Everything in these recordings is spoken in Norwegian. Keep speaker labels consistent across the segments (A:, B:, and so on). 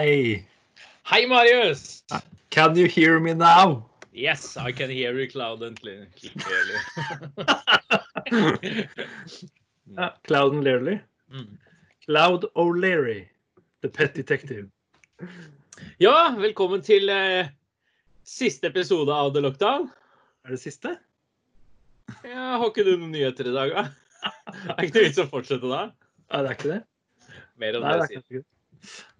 A: Hei.
B: Hei, Marius!
A: Can you hear me now?
B: Yes, I can hear you cloud and clearly.
A: Ja, Cloud and Learly.
B: Mm.
A: Cloud O'Leary, the pet detective.
B: Ja, velkommen til eh, siste episode av The Lockdown.
A: Er det siste?
B: Ja, har ikke du noen nyheter i dag, da? Er ikke det vits å fortsette da?
A: Nei, det er ikke det.
B: Mer om
A: Nei, det
B: det
A: er ikke det.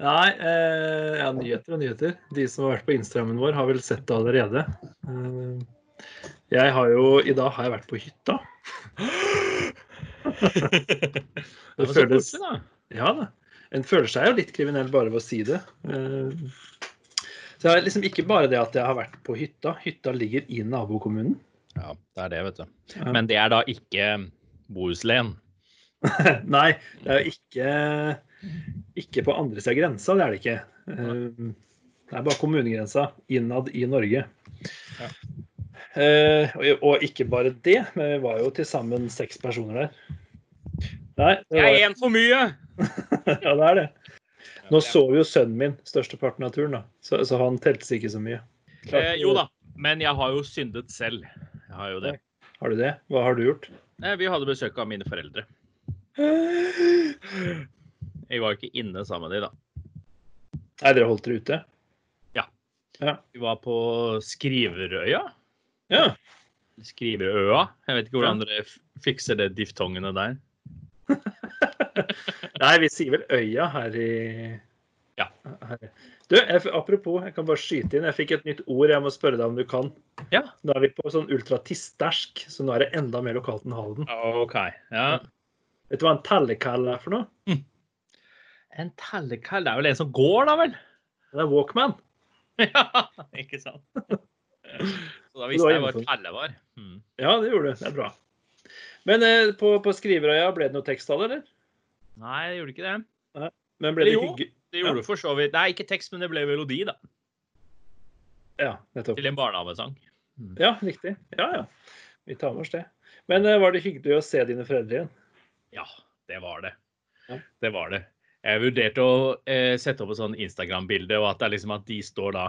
A: Nei, eh, ja, nyheter og nyheter. De som har vært på Instagrammen vår, har vel sett det allerede. Eh, jeg har jo I dag har jeg vært på hytta.
B: Det
A: Det føles
B: da.
A: Ja da. En føler seg jo litt kriminell bare ved å si det. Eh, Så det er liksom ikke bare det at jeg har vært på hytta. Hytta ligger i nabokommunen.
B: Ja, det er det, vet du. Men det er da ikke Bohuslän.
A: Nei, det er jo ikke, ikke på andre siden av grensa. Det er det ikke. Eh, Det er bare kommunegrensa innad i Norge.
B: Ja.
A: Eh, og, ikke bare det, men vi var jo til sammen seks personer der. Nei, det
B: Jeg er en for mye!
A: ja, det er det. Nå sov jo sønnen min størsteparten av turen, da. Så, så han telte ikke så mye.
B: Eh, jo da, men jeg har jo syndet selv. Jeg har jo det.
A: Har du det? Hva har du gjort?
B: Eh, vi hadde besøk av mine foreldre. Jeg var jo ikke inne sammen med de, da.
A: Nei, dere holdt dere ute? Ja.
B: Vi var på Skriverøya.
A: Ja.
B: Skriverøa. Jeg vet ikke hvordan dere fikser det diftongene der.
A: Nei, vi sier vel Øya her i
B: Ja.
A: Her. Du, jeg, apropos, jeg kan bare skyte inn. Jeg fikk et nytt ord jeg må spørre deg om du kan.
B: Ja.
A: Nå er vi på sånn ultratistersk, så nå er det enda mer lokalt enn Halden.
B: OK. Ja.
A: Vet du hva en tellekall er for noe?
B: En tellekall det er vel en som går, da vel?
A: Det er Walkman.
B: ja, ikke sant? Så da visste jeg hva telle var. Mm.
A: Ja, det gjorde du. Det er bra. Men eh, på, på Skriverøya ble det noe tekstall, eller?
B: Nei, det gjorde ikke det.
A: Men ble det
B: Jo.
A: hygge...
B: Det gjorde for så vidt. Nei, ikke tekst, men det ble melodi, da.
A: Ja, nettopp.
B: Til en barnehavesang.
A: Ja, riktig. Ja, ja. Vi tar med oss det. Men eh, var det hyggelig å se dine foreldre igjen?
B: Ja, det var det.
A: Ja.
B: Det var det. Jeg vurderte å eh, sette opp et sånn Instagram-bilde, og at det er liksom at de står da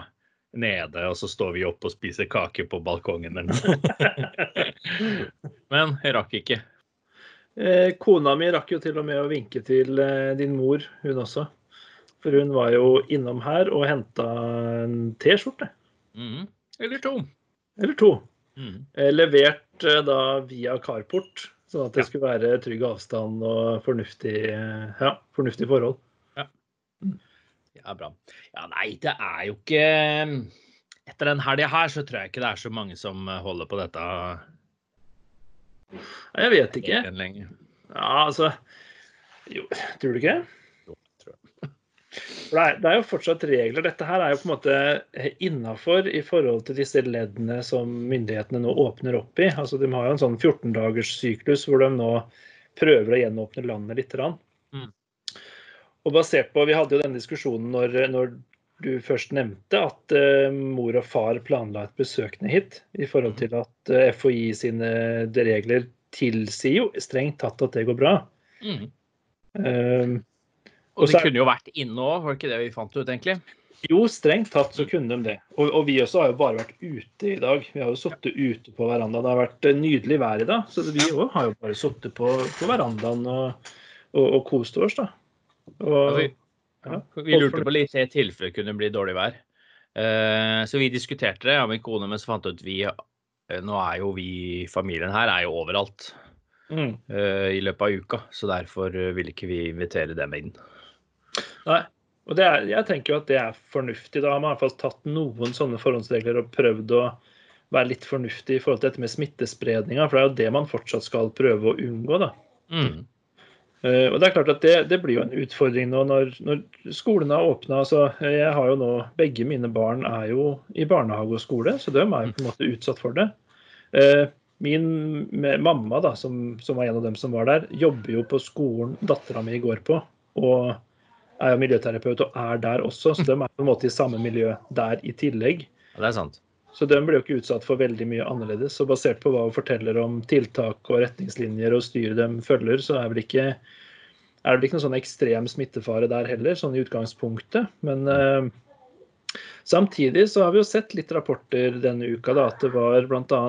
B: nede, og så står vi oppe og spiser kake på balkongen. Men jeg rakk ikke.
A: Eh, kona mi rakk jo til og med å vinke til eh, din mor, hun også. For hun var jo innom her og henta en T-skjorte.
B: Mm. Eller to.
A: Eller to.
B: Mm.
A: Eh, levert eh, da via carport, sånn at det
B: Ja.
A: skulle være trygg avstand og fornuftig, ja, fornuftig forhold.
B: Ja, bra. Ja, nei, det er jo ikke Etter den helga her så tror jeg ikke det er så mange som holder på dette
A: Jeg vet ikke. Ja, altså Jo, tror du ikke? For det er, det er jo fortsatt regler. Dette her er jo på en måte innafor i forhold til disse leddene som myndighetene nå åpner opp i. Altså, De har jo en sånn 14-dagers syklus hvor de nå prøver å gjenåpne landet litt.
B: Mm.
A: Og basert på, Vi hadde jo denne diskusjonen når, når du først nevnte at uh, mor og far planla et besøk ned hit, i forhold til at uh, FHI sine regler tilsier jo strengt tatt at det går bra.
B: Mm.
A: Eh,
B: Og
A: så er-
B: kunne jo vært inne òg, var det ikke det vi fant ut, egentlig?
A: Jo, strengt tatt så kunne de det. Og, og vi også har jo bare vært ute i dag. Vi har jo sittet ute på verandaen. Det har vært eh, nydelig vær i dag, så vi òg har jo bare sittet på, på verandaen og, og, og kost oss, da. Og, ja.
B: Vi lurte på litt i tilfelle det kunne bli dårlig vær. Eh, Så vi diskuterte det, ja, min kone, men så fant ut vi eh, Nå er jo vi, familien her, er jo overalt
A: Mm.
B: eh, i løpet av uka. Så derfor eh, ville ikke vi invitere dem inn.
A: Nei. Og det er, jeg tenker jo at det er fornuftig. Da har man i hvert fall tatt noen sånne forhåndsregler og prøvd å være litt fornuftig i forhold til dette med smittespredninga, for det er jo det man fortsatt skal prøve å unngå. da.
B: Mm.
A: Uh, Og det er klart at det, det blir jo en utfordring nå når, når skolene har åpna. Altså, jeg har jo nå, begge mine barn er jo i barnehage og skole, så de er jo på en måte utsatt for det. Uh, Min mamma, da, som, som var en av dem som var der, jobber jo på skolen dattera mi går på. Og er jo miljøterapeut og er der også, så de er på en måte i samme miljø der i tillegg.
B: Ja, det er sant.
A: Så de blir jo ikke utsatt for veldig mye annerledes. Og basert på hva hun forteller om tiltak og retningslinjer og styret de følger, så er vel ikke er det ikke noen sånn ekstrem smittefare der heller, sånn i utgangspunktet. Men eh, samtidig så har vi jo sett litt rapporter denne uka da, at det var bl.a.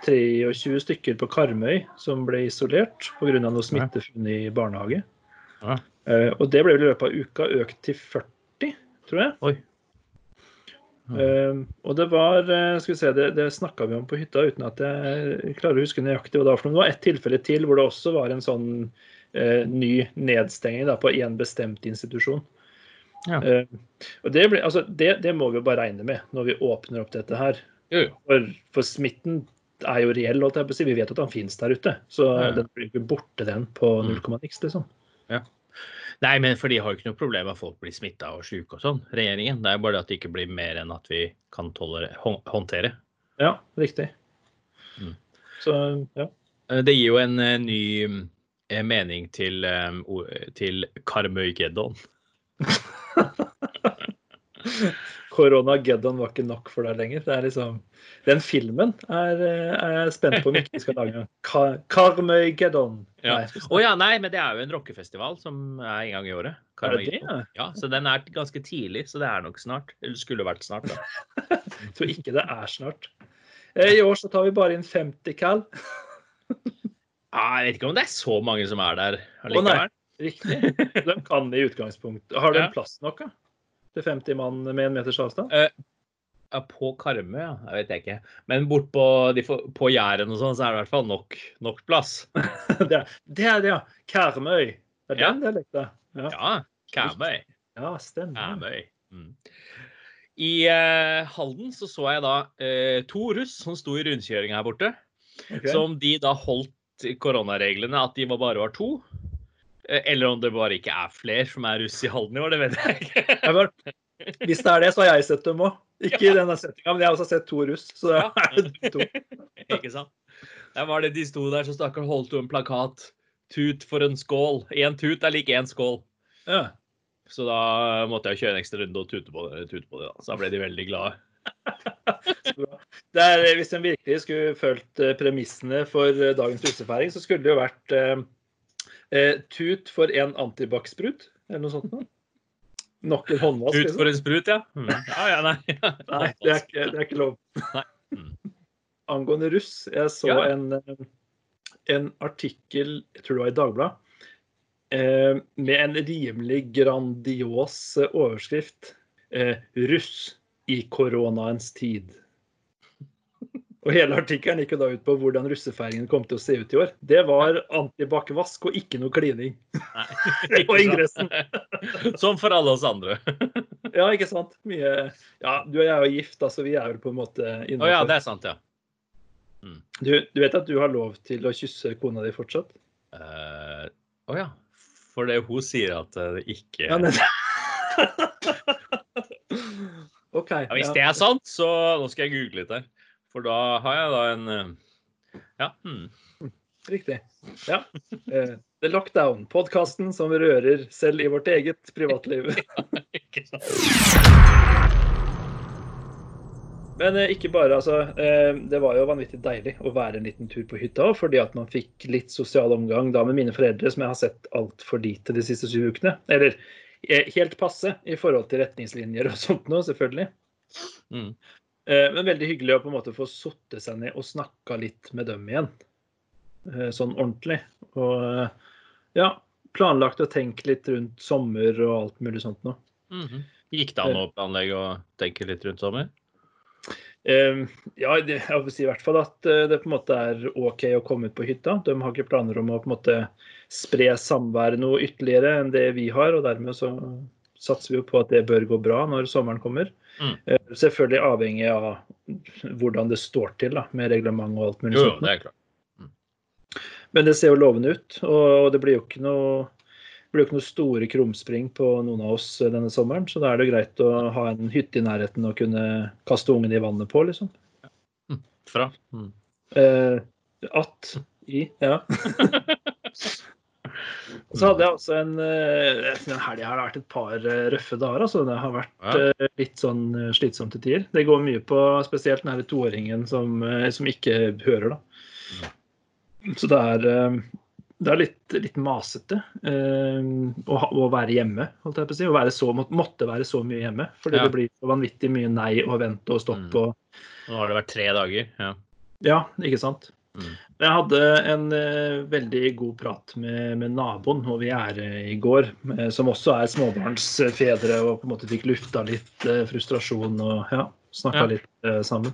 A: 23 stykker på Karmøy som ble isolert pga. noe smittefunn i barnehage.
B: Ja.
A: Eh, og det ble vel i løpet av uka økt til 40, tror jeg.
B: Oi.
A: Uh, og det var eh, Skal vi se, det, det snakka vi om på hytta uten at jeg klarer å huske nøyaktig hva det var. For det var et tilfelle til hvor det også var en sånn uh, ny nedstenging da, på én bestemt institusjon.
B: Ja.
A: Uh, og det, ble, altså, det, det må vi jo bare regne med når vi åpner opp dette her.
B: Jo, jo.
A: For, for smitten er jo reell, holdt jeg på å si. Vi vet at han finnes der ute. Så
B: Ja, ja.
A: den blir ikke borte, den, på
B: null
A: komma niks, liksom.
B: Nei, men for de har jo ikke noe problem med at folk blir smitta og sjuke og sånn, regjeringen. Det er bare det at det ikke blir mer enn at vi kan håndtere.
A: Ja, riktig.
B: Mm.
A: Så ja.
B: Eh, Det gir jo en eh, ny eh, mening til, til Karmøygeddon.
A: Koronageddon var ikke nok for deg lenger. Det er liksom, Den filmen er, er jeg spent på om ikke skal lage. Kar Karmøygeddon.
B: Ja. Å ja, nei, men det er jo en rockefestival som er en gang i året.
A: Det det?
B: Ja, så den er ganske tidlig, så det er nok snart. Eller skulle vært snart, da.
A: Jeg tror ikke det er snart. Eh, I år så tar vi bare inn 50 kall.
B: Ah, jeg vet ikke om det er så mange som er der
A: Å nei, riktig. De kan i utgangspunktet. Har de
B: Ja.
A: plass nok, da? Til 50 mann med en meters avstand?
B: Ja, på Karmøy, ja. Jeg vet jeg ikke. Men bort på, på Jæren og sånn, så er det i hvert fall nok, nok plass.
A: Det det, er det ja. Karmøy. Det er
B: Ja.
A: den dialekta. Ja.
B: Ja, Karmøy.
A: ja, stemmer.
B: Karmøy. Mm. I eh, Halden så så jeg da eh, to russ som sto i rundkjøringa her borte.
A: Okay.
B: Som de da holdt koronareglene, at de var bare var to. Eh, Eller om det bare ikke er flere som er russ i Halden i år, det vet jeg ikke.
A: Jeg hvis det er det, så har jeg sett dem òg. Ikke i denne settinga, men jeg har også sett to russ. Så
B: Ja.
A: er to.
B: ikke sant? Det var det de sto der, så stakkar holdt jo en plakat. Tut for en skål. Én tut er lik én skål.
A: Ja.
B: Så da måtte jeg kjøre en ekstra runde og tute på. Tute på det da. Så da ble de veldig glade.
A: Det er, hvis en virkelig skulle fulgt eh, premissene for eh, dagens russefeiring, så skulle det jo vært eh, tut for en antibac-sprut, eller noe sånt noe. Nok en håndvask.
B: Tut for en sprut, ja. Mm. Ja, ja, nei.
A: Nei, det er, ikke, det er ikke lov.
B: Mm.
A: Angående russ, jeg så
B: Ja.
A: en, eh, en artikkel, jeg tror det var i Dagbladet, eh, med en rimelig grandios eh, overskrift. Eh, russ i koronaens tid. Og hele artikkelen gikk jo da ut på hvordan russefeiringen kom til å se ut i år. Det var antibac-vask og ikke noe klining.
B: Nei.
A: Det var ingressen.
B: Som for alle oss andre.
A: Ja, ikke sant? Mye Ja, du og jeg er jo gift, altså vi er vel på en måte
B: Å ja, det er sant, ja.
A: Du, du vet at du har lov til å kysse kona di fortsatt?
B: Eh, Å ja. For det hun sier at det ikke
A: Ja, men... OK.
B: Ja, hvis det er sant, så nå skal jeg google litt her. For da har jeg da en eh, Ja. Hmm.
A: Riktig. Ja. Eh, The Lockdown, podkasten som rører selv i vårt eget privatliv. Men eh, ikke bare, altså. Det var jo vanvittig deilig å være en liten tur på hytta, fordi at man fikk litt sosial omgang da med mine foreldre, som jeg har sett altfor lite de siste syv ukene. Eller helt passe i forhold til retningslinjer og sånt nå, selvfølgelig.
B: Mm.
A: Eh, men veldig hyggelig å på en måte få satt seg ned og snakka litt med dem igjen. Eh, sånn ordentlig. Og eh, ja, planlagt å tenke litt rundt sommer og alt mulig sånt nå.
B: -hmm. Gikk det an å planlegge og tenke litt rundt sommer?
A: Ja, jeg vil si i hvert fall at det på en måte er OK å komme ut på hytta. De har ikke planer om å på en måte spre samværet noe ytterligere enn det vi har, og dermed så satser vi jo på at det bør gå bra når sommeren kommer.
B: Mm.
A: Eh, selvfølgelig avhengig av hvordan det står til da, med reglement og alt mulig
B: Jo, jo, det er klart.
A: Men det ser jo lovende ut, og det blir jo ikke noe, blir ikke noe store krumspring på noen av oss denne sommeren. Så da er det greit å ha en hytte i nærheten og kunne kaste ungen i vannet på, liksom.
B: Fra? Mm.
A: Eh, at i, ja. Og så hadde jeg også en helg, Den helga har det vært et par eh, røffe dager. altså Det har vært eh, litt sånn eh, slitsomt til tider. Det går mye på spesielt den her toåringen som, eh, som ikke hører, da. Så det er eh, det er litt, litt masete eh, å, å være hjemme, holdt jeg på å si. Å være så, måtte være så mye hjemme. Fordi
B: Ja.
A: det blir så vanvittig mye nei og vente og stopp
B: Mm.
A: og
B: Nå har det vært tre dager. Ja.
A: Ja, ikke sant.
B: Mm.
A: Jeg hadde en eh, veldig god prat med, med naboen hvor vi er eh, i går, eh, som også er småbarnsfedre og på en måte fikk lufta litt frustrasjon og ja, snakka
B: Ja.
A: litt sammen.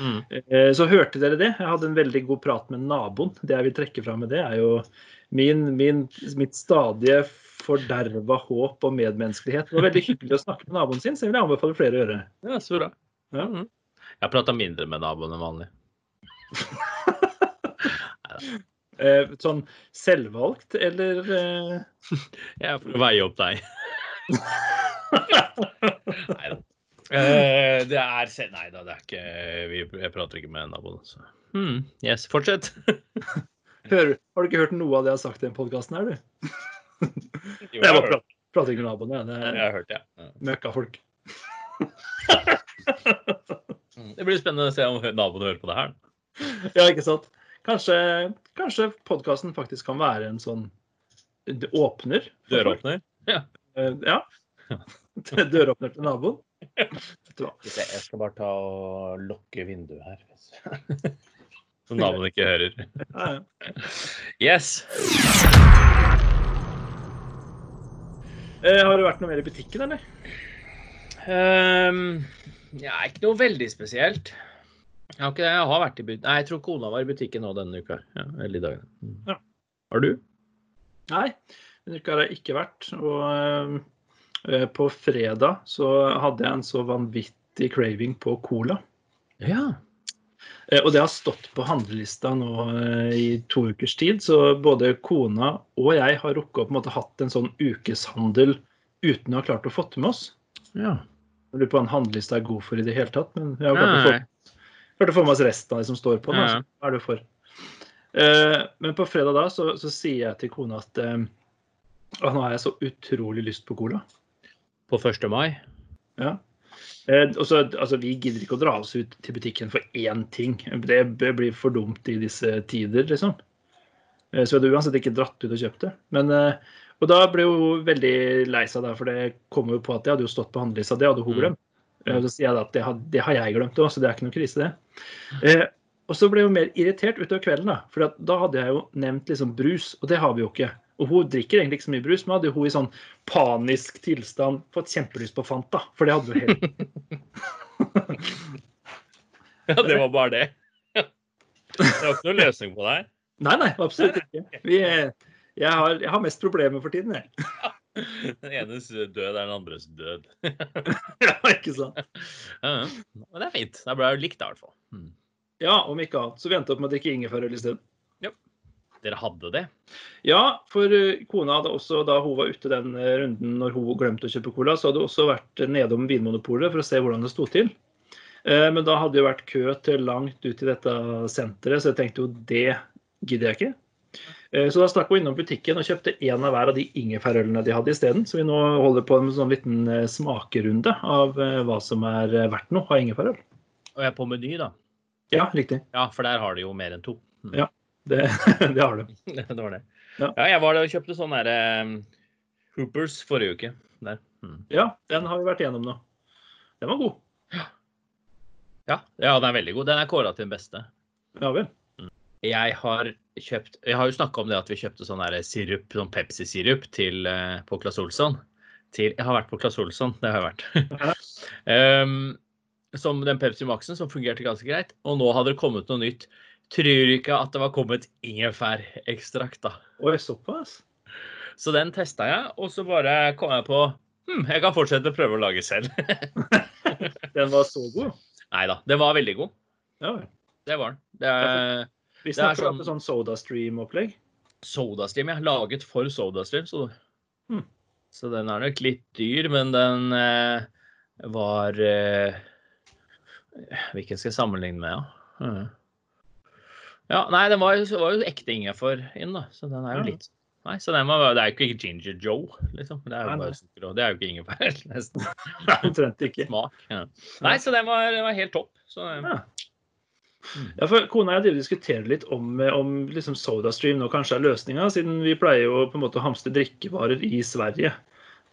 B: Mm.
A: Så hørte dere det? Jeg hadde en veldig god prat med naboen. Det jeg vil trekke fram med det, er jo min, min, mitt stadige forderva håp og medmenneskelighet. Det var veldig hyggelig å snakke med naboen sin, så jeg vil anbefale flere å gjøre.
B: Ja, så bra.
A: Ja.
B: Mhm. Jeg har prata mindre med naboen enn vanlig.
A: Eh, Sånn selvvalgt, eller eh,
B: Jeg er for å veie opp deg. Nei da. Eh, det er Nei da, det er ikke vi, Jeg prater ikke med naboen. Så. Hmm, yes, fortsett.
A: hører, Har du ikke hørt noe av det jeg har sagt i den podkasten her, du?
B: Jo,
A: Jeg
B: jeg
A: bare prater, prater ikke med naboen, jeg. Det er
B: Jeg har hørt det. Ja.
A: møkkafolk.
B: Mm. Det blir spennende å se om naboen hører på det her.
A: Ja, ikke sant? Kanskje, kanskje podkasten faktisk kan være en sånn åpner?
B: Døråpner.
A: Ja. Ja. Døråpner til naboen. Vet du hva?
B: Jeg skal bare ta og lukke vinduet her. Så naboen ikke hører. Yes.
A: Eh, Har det vært noe mer i butikken, eller?
B: Um, ja, ikke noe veldig spesielt. Jeg har ikke. Jeg har vært i butikken. Nei, jeg tror kona var i butikken nå denne uka. Ja, eller i dag. Mm.
A: Ja.
B: Har du?
A: Nei, denne uka har jeg ikke vært. Og øh, på fredag så hadde jeg en så vanvittig craving på cola.
B: Ja.
A: Eh, Og det har stått på handlelista nå i to ukers tid, så både kona og jeg har rukket opp, på en måte hatt en sånn ukeshandel uten å ha klart å få det med oss.
B: ja.
A: Jeg lurer på hva en handleliste er god for i det hele tatt, men jeg har klart å få, klart å få med oss resten av de som står på den. Altså. Hva er du for? Uh, men på fredag da så, så sier jeg til kona at uh, nå har jeg så utrolig lyst på cola.
B: På 1. mai?
A: Ja. Eh, og så, altså, vi gidder ikke å dra oss ut til butikken for én ting. Det blir for dumt i disse tider, liksom. Eh, så jeg hadde uansett ikke dratt ut og kjøpt det. Men, eh, og da ble hun veldig lei seg, der, for det kom jo på at jeg hadde jo stått på handlelista. Det hadde hun
B: Mm.
A: Eh, Så sier jeg da at det har, det har jeg glemt òg, så det er ikke noe krise, det. Eh, og så ble hun mer irritert utover kvelden, da. For da hadde jeg jo nevnt liksom brus, og det har vi jo ikke. Og hun drikker egentlig ikke så mye brus, men hadde jo hun i sånn panisk tilstand fått kjempelyst på Fanta. For det hadde hun helt
B: Ja, det var bare det. Det var ikke noen løsning på det her.
A: Nei, nei, absolutt ikke. Vi, jeg, har, jeg har mest problemer for tiden, jeg.
B: Den enes død er den andres død.
A: Ja, ikke sant?
B: Ja, ja. Men det er fint. Da ble jeg likt, i hvert fall. Mm.
A: Ja, om ikke annet. Så vi endte opp med å drikke ingefærøl isteden.
B: Dere hadde det?
A: Ja, for eh, kona hadde også, da hun var ute den eh, runden når hun glemte å kjøpe cola, så hadde hun også vært nedom Vinmonopolet for å se hvordan det sto til. Eh, Men da hadde det vært kø til langt ut i dette senteret, så jeg tenkte jo det gidder jeg ikke. Eh, Så da stakk hun innom butikken og kjøpte en av hver av de ingefærølene de hadde isteden. Så vi nå holder på med en sånn liten eh, smakerunde av eh, hva som er verdt noe av ingefærøl.
B: Og jeg er på Meny, da.
A: Ja, riktig.
B: Ja, for der har de jo mer enn to. Mm.
A: Ja. Det, det har du.
B: det var det.
A: Ja.
B: Ja, jeg var der og kjøpte sånn derre Hoopers forrige uke. Der. Mm.
A: Ja, den har vi vært igjennom nå. Den var god.
B: Ja, ja, den er veldig god. Den er kåra til den beste.
A: Ja vel.
B: Jeg har kjøpt Jeg har jo snakka om det at vi kjøpte sånn sirup, sånn Pepsi-sirup til eh, på Claes Olsson. Til, jeg har vært på Claes Olsson, det har jeg vært. um, som den Pepsi Maxen, som fungerte ganske greit. Og nå hadde det kommet noe nytt. Tror ikke at det var kommet ingefærekstrakt, da.
A: Oi, såpass?
B: Så den testa jeg, og så bare kom jeg på hm, jeg kan fortsette å prøve å lage selv.
A: Den var så god?
B: Nei da, den var veldig god.
A: Ja.
B: Det var den. Det
A: Vi
B: er
A: snakker
B: sånn-
A: om sånn SodaStream-opplegg.
B: Sodastream, ja. Laget for Sodastream, så
A: Hmm.
B: Så den er nok litt dyr, men den eh, var eh, Hvilken skal jeg sammenligne med, ja? Mhm. Ja, nei, den var, var jo ekte ingefær inn, da. Så den er jo litt Nei, så den var, Det er jo ikke Ginger Joe, liksom. Det er jo
A: Nei, nei.
B: bare sukker og Det er jo ikke ingefær, nesten.
A: Omtrent ikke.
B: Smak. Ja. Nei, så den var, den var helt topp. Så eh,
A: Ja. Ja, for Kona og jeg diskuterer litt om, om liksom SodaStream nå kanskje er løsninga, siden vi pleier jo på en måte å hamstre drikkevarer i Sverige.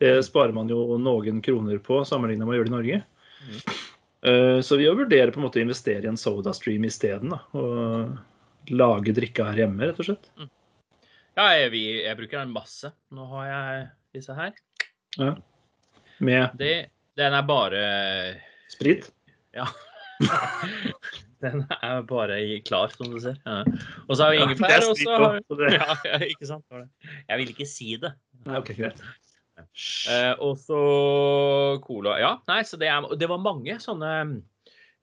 A: Det sparer man jo noen kroner på sammenlignet med å gjøre det i Norge.
B: Mm.
A: Eh, Så vi vurderer på en måte å investere i en SodaStream isteden. Og lage drikke her hjemme, rett og slett.
B: Ja, jeg, vi, jeg bruker den masse. Nå har jeg disse her.
A: Med
B: Det, den er bare
A: sprit.
B: Ja. Den er bare klar, som du ser. Ja. Og så har vi ingefær. og så har ja, ikke sant? Jeg vil ikke si det.
A: Nei, ok, greit.
B: Eh, og så cola. Ja, nei, så det, er, det var mange sånne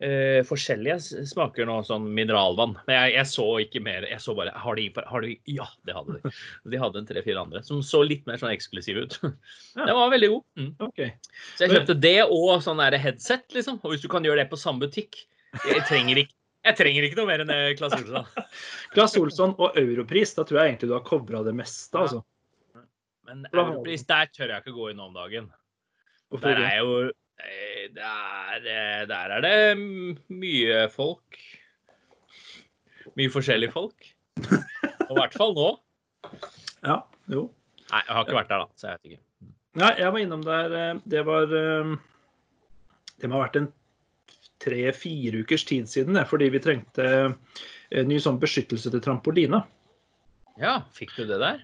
B: eh, forskjellige smaker nå, sånn mineralvann. Men jeg, jeg så ikke mer. Jeg så bare Har de, har de Ja, det hadde de. De hadde en tre-fire andre som så litt mer sånn eksklusive ut.
A: Ja.
B: Den var veldig god. Mm.
A: Ok.
B: Så jeg kjøpte det og sånn der headset, liksom. Og hvis du kan gjøre det på samme butikk Jeg trenger ikke, jeg trenger ikke noe mer enn Claes Olsson.
A: Claes Olsson og Europris, da tror jeg egentlig du har covra det meste. altså.
B: Men Europris, der tør jeg ikke gå inn om dagen.
A: Hvorfor
B: Der er jo eh, der, eh, der er det mye folk. Mye forskjellige folk. Og i hvert fall nå.
A: Ja, jo.
B: Nei, jeg har ikke vært der, da, så jeg vet ikke.
A: Nei, jeg var innom der. eh, Det var eh, Det må ha vært en tre-fire ukers tid siden, fordi vi trengte en ny sånn beskyttelse til trampolina.
B: Ja, fikk du det der?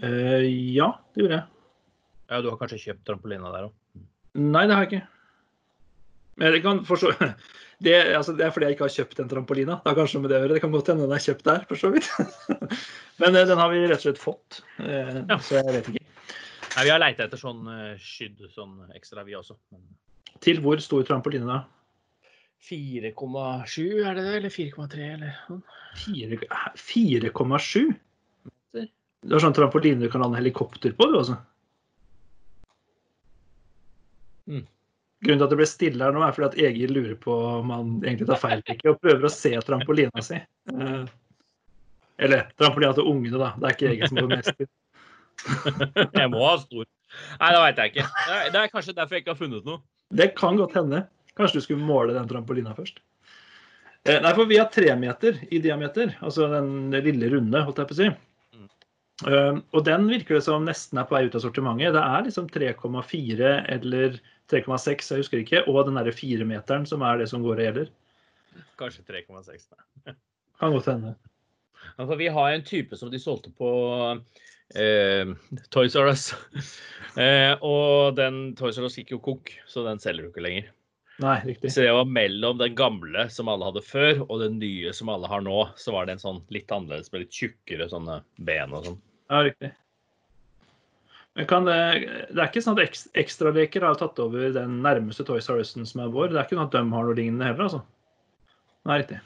A: Uh, ja, det gjorde jeg.
B: Ja, du har kanskje kjøpt trampolina der òg?
A: Nei, det har jeg ikke. Men jeg kan forstå det, altså, det er fordi jeg ikke har kjøpt en trampolina. Det har kanskje med det å gjøre. Det kan godt hende den er kjøpt der, for så vidt. Men eh, den har vi rett og slett fått. Eh,
B: Ja.
A: Så jeg vet ikke.
B: Nei, vi har leita etter sånn eh, skydd sånn ekstra, vi også. Men
A: Til hvor stor trampoline da?
B: 4,7 er det det, eller 4,3 eller sånn?
A: Fire- 4,7?
B: Meter.
A: Du har sånn trampoline du kan lande helikopter på, du altså?
B: Mm.
A: Grunnen til at det ble stille her nå, er fordi at Egil lurer på om han egentlig tar feil eller ikke, og prøver å se trampolina si. Eh, Eller trampolina til ungene, da. Det er ikke Egil som går mest til.
B: Jeg må ha stor. Nei, det veit jeg ikke. Det er, det er kanskje derfor jeg ikke har funnet noe.
A: Det kan godt hende. Kanskje du skulle måle den trampolina først. Eh, Nei, for vi har tre meter i diameter, altså den lille runde, holdt jeg på å si. Eh, Og den virker det som nesten er på vei ut av sortimentet. Det er liksom 3,4 eller 3,6, jeg husker ikke, og den derre firemeteren som er det som går og gjelder.
B: Kanskje 3,6. nei.
A: Kan godt hende.
B: For vi har en type som de solgte på eh, Toys R Us. eh, og den Toys R Us gikk jo konk, så den selger du ikke lenger.
A: Nei, riktig.
B: Så det var mellom den gamle som alle hadde før, og den nye som alle har nå. Så var det en sånn litt annerledes med litt tjukkere sånne ben og sånn.
A: Ja, riktig. Men kan det, det er ikke sånn at eks, Ekstraleker har tatt over den nærmeste Toys R Us-en som er vår. Det er ikke sånn at de har noe lignende heller, altså. Nei, riktig.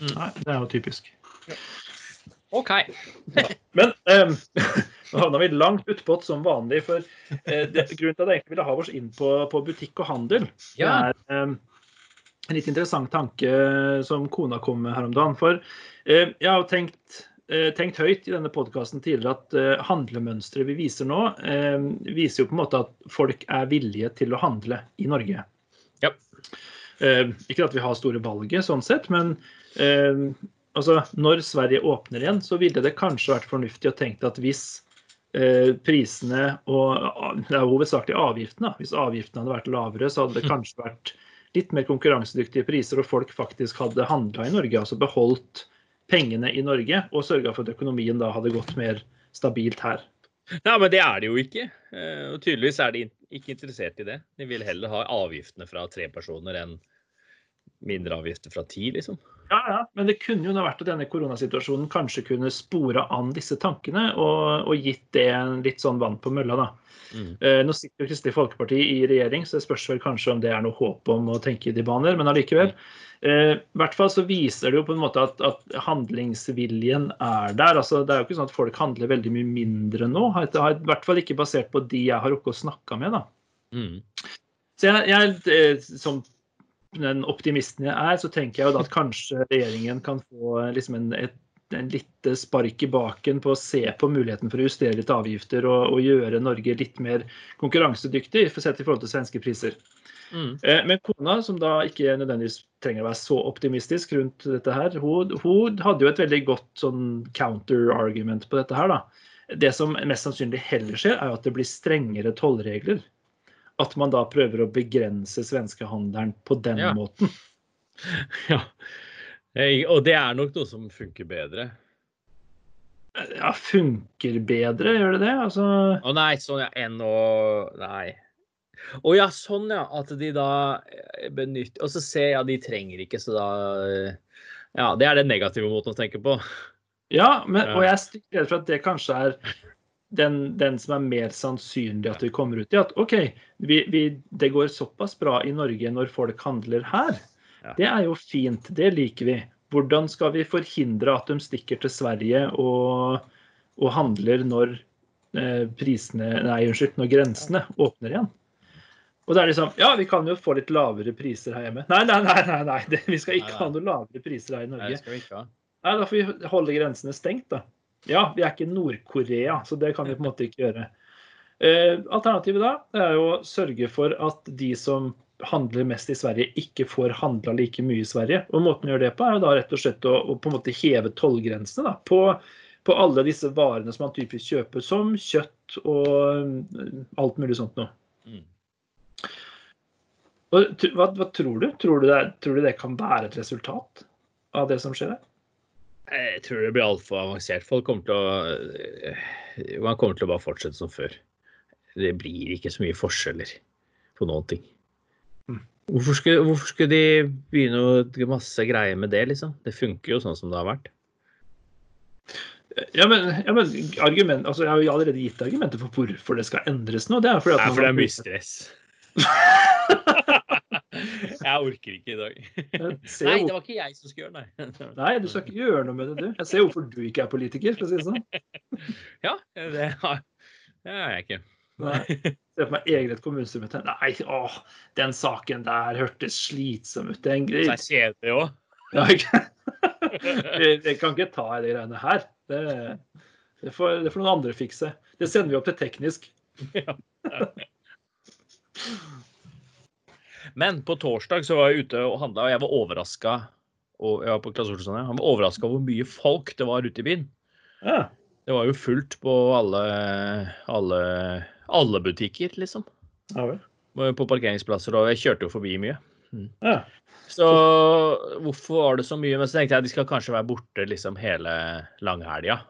B: Mm.
A: Nei, det er jo typisk.
B: OK.
A: Men eh, nå havna vi langt utpå som vanlig. For eh, det, grunnen til at jeg egentlig ville ha oss inn på, på butikk og handel,
B: Ja.
A: det er eh, en litt interessant tanke som kona kom med her om dagen. For eh, jeg har tenkt, eh, tenkt høyt i denne podkasten tidligere at eh, handlemønsteret vi viser nå, eh, viser jo på en måte at folk er villige til å handle i Norge.
B: Ja.
A: Eh, ikke at vi har store valget sånn sett, men eh, altså, når Sverige åpner igjen, så ville det kanskje vært fornuftig å tenke at hvis eh, prisene og det er hovedsakelig avgiftene, hvis avgiftene hadde vært lavere, så hadde det kanskje vært litt mer konkurransedyktige priser, og folk faktisk hadde handla i Norge, altså beholdt pengene i Norge og sørga for at økonomien da hadde gått mer stabilt her.
B: Nei, men det er det jo ikke. Eh, Og tydeligvis er de ikke interessert i det. De vil heller ha avgiftene fra tre personer enn mindre avgifter fra ti, liksom.
A: Ja, ja, Men det kunne jo vært at denne koronasituasjonen kanskje kunne spore an disse tankene og, og gitt det en litt sånn vann på mølla, da.
B: Mm.
A: Eh, Nå sitter jo Kristelig Folkeparti i regjering, så det spørs vel kanskje om det er noe håp om å tenke i de baner, men allikevel. Eh, I hvert fall så viser det jo på en måte at, at handlingsviljen er der. altså Det er jo ikke sånn at folk handler veldig mye mindre nå. Det er I hvert fall ikke basert på de jeg har rukket å snakke med. da.
B: Mm.
A: Så jeg, jeg, eh, som den optimisten jeg er, så tenker jeg jo da at kanskje regjeringen kan få eh, liksom en, et, en lite spark i baken på å se på muligheten for å justere litt avgifter og, og gjøre Norge litt mer konkurransedyktig for sett i forhold til svenske priser.
B: Mm.
A: Eh, Men kona, som da ikke nødvendigvis trenger å være så optimistisk rundt dette her, hun, hun hadde jo et veldig godt sånn counter-argument på dette her, da. Det som mest sannsynlig heller skjer, er jo at det blir strengere tollregler. At man da prøver å begrense svenskehandelen på den
B: Ja.
A: måten.
B: Ja. Eh, Og det er nok noe som funker bedre.
A: Ja, funker bedre, gjør det det? Altså
B: Å nei, sånn ja, enn å Nei. Å ja, sånn ja. At de da eh, benytter Og så ser jeg, ja, de trenger ikke, så da eh, Ja, det er den negative måten å tenke på.
A: Ja, men, og jeg er redd for at det kanskje er den, den som er mer sannsynlig at vi kommer ut i. At OK, vi, vi, det går såpass bra i Norge når folk handler her. Det er jo fint, det liker vi. Hvordan skal vi forhindre at de stikker til Sverige og, og handler når eh, prisene Nei, unnskyld, når grensene åpner igjen? Og det er liksom Ja, vi kan jo få litt lavere priser her hjemme. Nei, nei, nei, nei, nei. Vi skal ikke
B: Nei, nei.
A: ha noe lavere priser her i Norge.
B: Nei, det skal vi ikke ha.
A: Nei, da får vi holde grensene stengt, da. Ja, vi er ikke Nord-Korea, så det kan vi på en måte ikke gjøre. Eh, alternativet da er jo å sørge for at de som handler mest i Sverige, ikke får handla like mye i Sverige. Og måten å gjøre det på, er jo da rett og slett å, å på en måte heve tollgrensene på, på alle disse varene som man typisk kjøper, som kjøtt og mm, alt mulig sånt noe.
B: Mm.
A: Hva, hva tror du? Tror du, det, tror du det kan være et resultat av det som skjer her?
B: Jeg tror det blir altfor avansert. Folk kommer til å eh, Man kommer til å bare fortsette som før. Det blir ikke så mye forskjeller på noen ting.
A: Mm.
B: Hvorfor skulle, hvorfor skulle de begynne å masse greier med det, liksom? Det funker jo sånn som det har vært.
A: Ja, men, ja, men argument, altså, Jeg har jo allerede gitt argumenter for hvorfor det skal endres nå. Det er fordi at
B: Nei, for det er mye stress. jeg orker ikke i dag. Nei, det var ikke jeg som skulle gjøre det. Nei.
A: Du skal ikke gjøre noe med det, du. Jeg ser hvorfor du ikke er politiker, for å si det sånn.
B: Ja, det har det har jeg ikke.
A: Nei. Se for meg eget kommunestyremøte. Nei, åh, den saken der hørtes slitsom ut. Den,
B: det er kjedelig òg.
A: ja, ikke? Jeg, kan ikke ta i de greiene her. Det, det, får, det får noen andre fikse. Det sender vi opp til teknisk.
B: Men på torsdag så var jeg ute og handla, og jeg var overraska. Og jeg var på. Han var overraska hvor mye folk det var ute i byen.
A: Ja.
B: Det var jo fullt på alle, alle, alle butikker, liksom.
A: Ja vel.
B: På parkeringsplasser, og jeg kjørte jo forbi mye.
A: Ja.
B: Så hvorfor var det så mye? Men så tenkte jeg de skal kanskje være borte liksom hele langhelga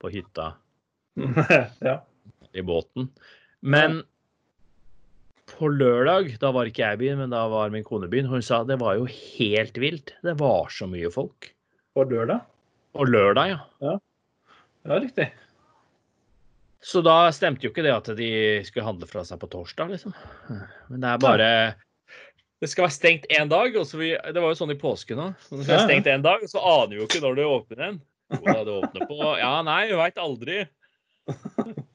B: på hytta
A: ja.
B: i båten. Men på lørdag, da var ikke jeg i byen, men da var min kone i byen, hun sa det var jo helt vilt. Det var så mye folk.
A: På lørdag?
B: Og lørdag, ja.
A: Ja, riktig.
B: Så da stemte jo ikke det at de skulle handle fra seg på torsdag, liksom. Men det er bare Det skal være stengt én dag. og så vi, Det var jo sånn i påsken òg. Det skal være stengt én dag, og så aner vi jo ikke når det åpner igjen. Jo da, det åpner på Ja, nei, vi veit aldri.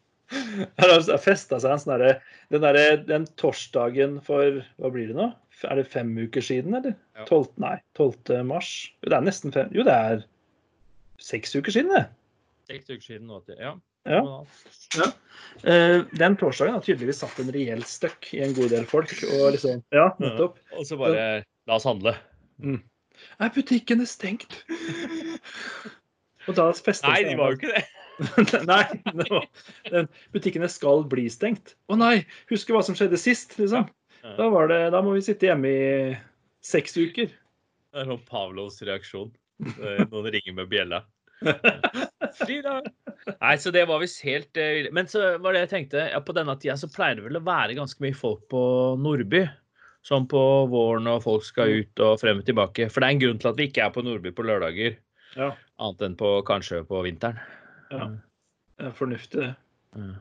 A: Det festa seg en sånn derre den, der, den torsdagen for Hva blir det nå? Er det fem uker siden, eller?
B: Ja.
A: 12, nei, 12. mars. Jo, det er nesten fem Jo, det er seks uker siden, det.
B: Seks uker siden nå. ja. Ja.
A: Ja. Eh, den torsdagen har tydeligvis satt en reell støkk i en god del folk. Og liksom, ja, nettopp.
B: Og så bare La oss handle.
A: Er butikkene stengt? Og da
B: Nei, de var jo ikke det.
A: Nei, no. den, butikkene skal bli stengt. Å nei, husker hva som skjedde sist, liksom. Da, var det, da må vi sitte hjemme i seks uker.
B: Det er sånn Pavlovs reaksjon. Eh, Noen ringer med bjella. Frida! Nei, så det var visst helt eh, Men så var det jeg tenkte, ja, på denne tida så pleier det vel å være ganske mye folk på Nordby. Sånn på våren og folk skal ut og frem og tilbake. For det er en grunn til at vi ikke er på Nordby på lørdager.
A: Ja.
B: Annet enn på, kanskje på vinteren.
A: Ja. Det er fornuftig, det.
B: Ja.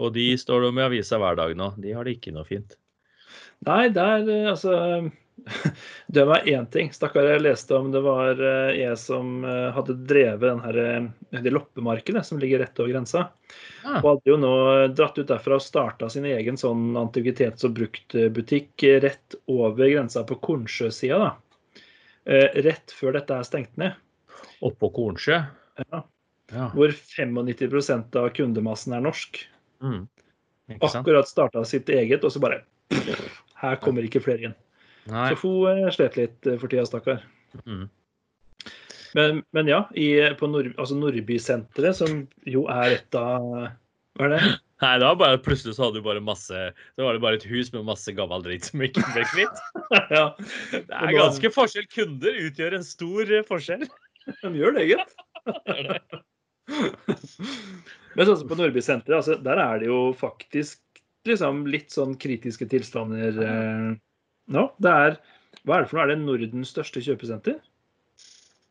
B: Og de står med i avisa hver dag nå. De har det ikke noe fint.
A: Nei, der eh, altså Det var én ting. Stakkar, jeg leste om det var eh, jeg som eh, hadde drevet den her, det loppemarkedet som ligger rett over grensa.
B: Ja.
A: Og hadde jo nå dratt ut derfra og starta sin egen sånn antikvitets- og bruktbutikk rett over grensa på Kornsjøsida. da. Rett før dette er stengt ned.
B: Oppå Kornsjø.
A: Ja.
B: Ja.
A: Hvor 95% av kundemassen er norsk.
B: Mm.
A: Akkurat starta sitt eget, og så bare Her kommer ikke flere inn.
B: Nei.
A: Så hun eh, slet litt eh, for tida, stakkar.
B: Mm.
A: Men, men ja, i, på Nord, altså Nordbysenteret, som jo er et av Hva er det?
B: Nei, da bare plutselig så hadde du bare masse Så var det bare et hus med masse gammel dritt som ikke ble kvitt.
A: ja,
B: Det er ganske forskjell. Kunder utgjør en stor eh, forskjell.
A: de gjør det, gitt. Men sånn som på Nordbysenteret, altså, der er det jo faktisk liksom litt sånn kritiske tilstander eh, nå. Det er Hva er det for noe? Er det Nordens største kjøpesenter?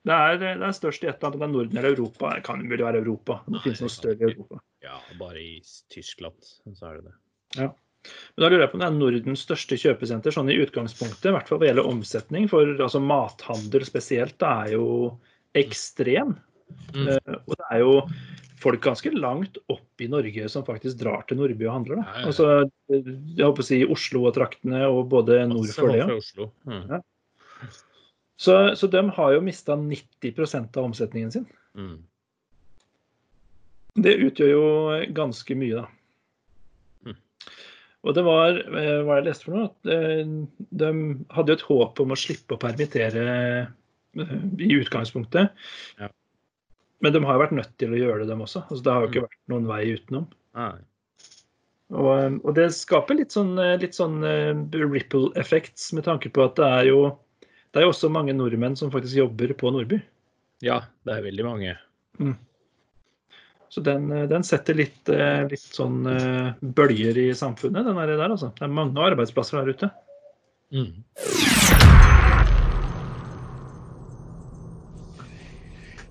A: Det er, det er størst i et eller annet, om det er Norden eller Europa. Det kan vel være Europa. Det
B: Nei,
A: finnes noe større i Europa.
B: Ja, bare i Tyskland så er det det.
A: Men da lurer jeg på om det er Nordens største kjøpesenter, sånn i utgangspunktet, i hvert fall hva gjelder omsetning. For altså, mathandel spesielt det er jo ekstrem.
B: Mm.
A: Eh, og det er jo folk ganske langt opp i Norge som faktisk drar til Nordby og handler. Da. Altså, jeg håper å si Oslo og traktene, og både nord for det. ja.
B: Mm.
A: Ja. Så, så de har jo mista 90% av omsetningen sin.
B: Mm.
A: Det utgjør jo ganske mye, da.
B: Mm.
A: Og det var eh, hva jeg leste for noe, at eh, de hadde jo et håp om å slippe å permittere i utgangspunktet.
B: Ja.
A: Men de har vært nødt til å gjøre det, dem også. Altså, det har jo ikke vært noen vei utenom. Og, eh, og det skaper litt sånn, eh, litt sånn eh, ripple effects med tanke på at det er jo det er jo også mange nordmenn som faktisk jobber på Nordby.
B: Ja, det er veldig mange.
A: Så den, eh, den setter litt, litt sånn bølger i samfunnet, den der altså. Det er mange arbeidsplasser der ute.
B: Mm.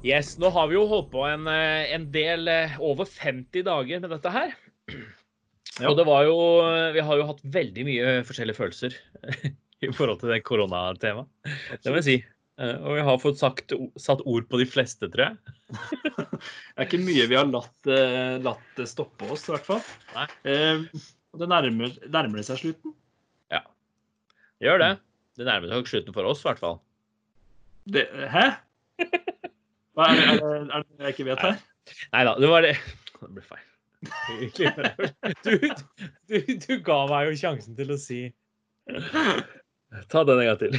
B: Yes, nå har vi jo holdt på en, eh, en del, eh, over 50 dager med dette her.
A: Ja.
B: Og det var jo Vi har jo hatt veldig mye forskjellige følelser i forhold til det koronatemaet. Det må jeg si. Eh, Og vi har fått sagt, satt ord på de fleste, tror jeg.
A: Det er ikke mye vi har latt, eh, latt stoppe oss, i hvert fall.
B: Nei.
A: Eh, det nærmer, nærmer det seg slutten.
B: Gjør det. Det nærmer seg slutten for oss, i hvert fall.
A: Det, hæ? Hva er, det, er, det, er det jeg ikke vet her?
B: Nei da, det var det. Det ble feil. Du, du, du ga meg jo sjansen til å si Ta den en gang til.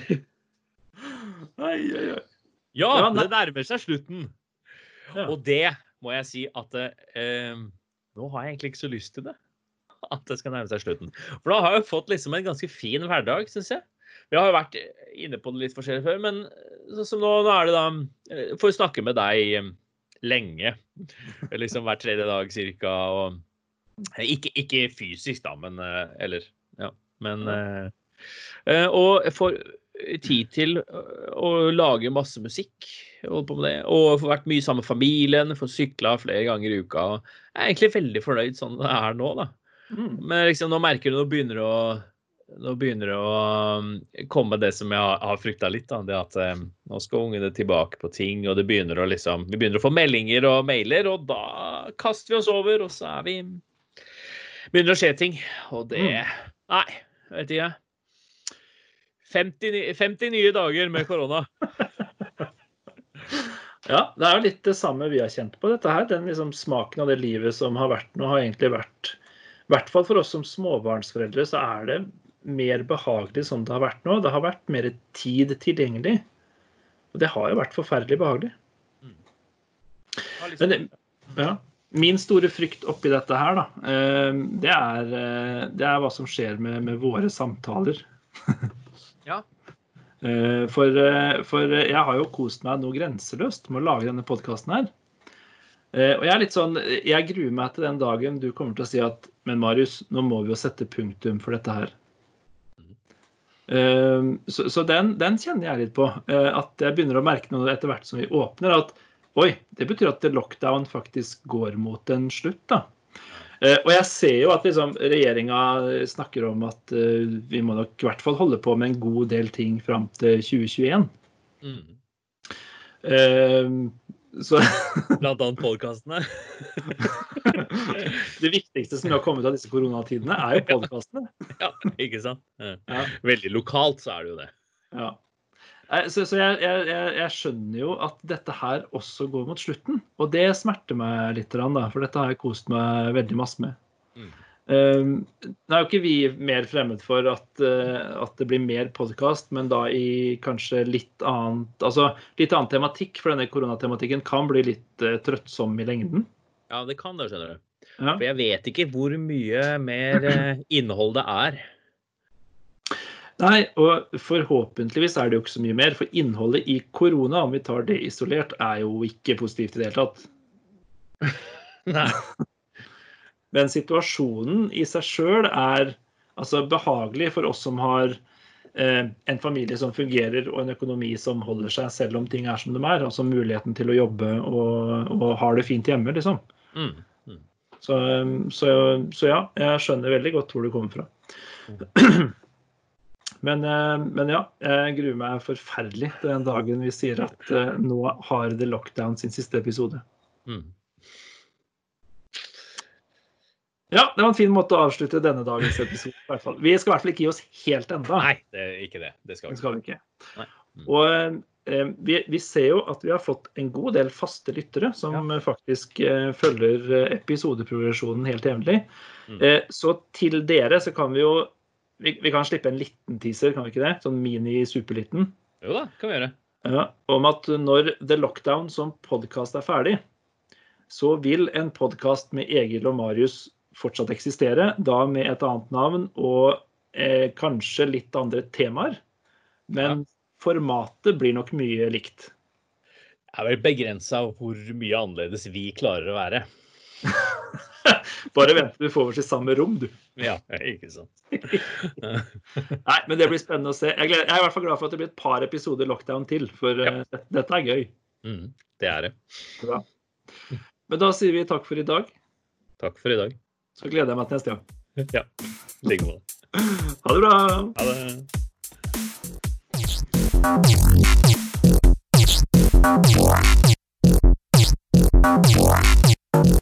A: Oi, oi, oi.
B: Ja,
A: Ja,
B: det nærmer seg slutten.
A: Ja.
B: Og det må jeg si at eh, nå har jeg egentlig ikke så lyst til det. At det skal nærme seg slutten. For da har jeg fått liksom en ganske fin hverdag, syns jeg. Vi har jo vært inne på det litt forskjellig før, men sånn som nå, nå er det da eh, Får snakke med deg eh, lenge. Liksom hver tredje dag cirka. Og eh, ikke, ikke fysisk, da, men eh, Eller Ja. Men eh, eh, Og får tid til å lage masse musikk. Holde på med det. Og får vært mye sammen med familien, får sykla flere ganger i uka. og Jeg er egentlig veldig fornøyd sånn det er nå, da.
A: Mm.
B: Men liksom, nå merker du nå begynner det å nå begynner det å um, komme det som jeg har, frykta litt. da, det At um, nå skal ungene tilbake på ting, og det begynner å liksom, vi begynner å få meldinger og mailer, og da kaster vi oss over, og så vi Begynner å skje ting. Og det Nei, vet ikke. 50, 50 nye dager med korona.
A: Ja, det er jo litt det samme vi har kjent på dette her. Den liksom smaken av det livet som har vært nå, har egentlig vært I hvert fall for oss som småbarnsforeldre, så er det mer behagelig som det har vært nå. Det har vært mer tid tilgjengelig. Og det har jo vært forferdelig behagelig. Men ja, min store frykt oppi dette her, da, eh, det er, eh, det er hva som skjer med, med våre samtaler.
B: Ja.
A: Eh, For, for jeg har jo kost meg noe grenseløst med å lage denne podkasten her. Eh, Og jeg er litt sånn, jeg gruer meg til den dagen du kommer til å si at Men Marius, nå må vi jo sette punktum for dette her. Eh, Så, så den, den kjenner jeg litt på. eh, At jeg begynner å merke noe etter hvert som vi åpner. At oi, det betyr at lockdown faktisk går mot en slutt. da. Eh, Og jeg ser jo at liksom, regjeringa snakker om at eh, vi må nok i hvert fall holde på med en god del ting fram til 2021.
B: Mm.
A: Så
B: Blant annet podkastene.
A: det viktigste som har kommet av disse koronatidene, er jo podkastene.
B: Ja, ikke sant? Ja. Veldig lokalt så er det jo det.
A: Ja. Så, så jeg, jeg, jeg, jeg skjønner jo at dette her også går mot slutten. Og det smerter meg litt, da, for dette har jeg kost meg veldig masse med.
B: Mm.
A: Um, nå er jo ikke vi mer fremmed for at, uh, at det blir mer podkast, men da i kanskje litt annet altså litt annen tematikk, for denne koronatematikken kan bli litt uh, trøttsom i lengden.
B: Ja, det kan det, skjønner du.
A: Ja.
B: For jeg vet ikke hvor mye mer uh, innhold det er.
A: Nei, og forhåpentligvis er det jo ikke så mye mer. For innholdet i korona, om vi tar det isolert, er jo ikke positivt i det hele tatt.
B: Nei.
A: Men situasjonen i seg sjøl er altså behagelig for oss som har eh, en familie som fungerer og en økonomi som holder seg selv om ting er som de er. Altså muligheten til å jobbe og, og har det fint hjemme, liksom.
B: Mm. Mm.
A: Så, så, så, ja, jeg skjønner veldig godt hvor du kommer fra. Men, eh, men, ja, jeg gruer meg forferdelig til den dagen vi sier at uh, nå har The Lockdown sin siste episode.
B: Mm.
A: Ja, det var en fin måte å avslutte denne dagens episode. I hvert fall. Vi skal i hvert fall ikke gi oss helt enda.
B: Nei, det er ikke det. Det skal vi,
A: det skal vi ikke.
B: Mm.
A: Og eh, vi, vi, ser jo at vi har fått en god del faste lyttere som ja. faktisk eh, følger eh, episodeprogresjonen helt jevnlig. Mm. Eh, så til dere så kan vi jo vi, vi, kan slippe en liten teaser, kan vi ikke det? Sånn mini-superliten.
B: Jo da, kan vi gjøre.
A: Ja, om at når The Lockdown som podkast er ferdig, så vil en podkast med Egil og Marius fortsatt eksistere, da med et annet navn og eh, kanskje litt andre temaer. Men ja. formatet blir nok mye likt.
B: Det er vel begrensa hvor mye annerledes vi klarer å være.
A: Bare vent til du får oss i samme rom, du.
B: Ja, ikke sant.
A: Nei, men det blir spennende å se. Jeg, gleder, jeg, er i hvert fall glad for at det blir et par episoder lockdown til, for ja. uh, dette er gøy.
B: Mm, det er det.
A: Bra. Men da sier vi takk for i dag.
B: Takk for i dag.
A: Så gleder jeg meg til neste gang.
B: Ja. Like måte.
A: Ha det bra.
B: Ha det.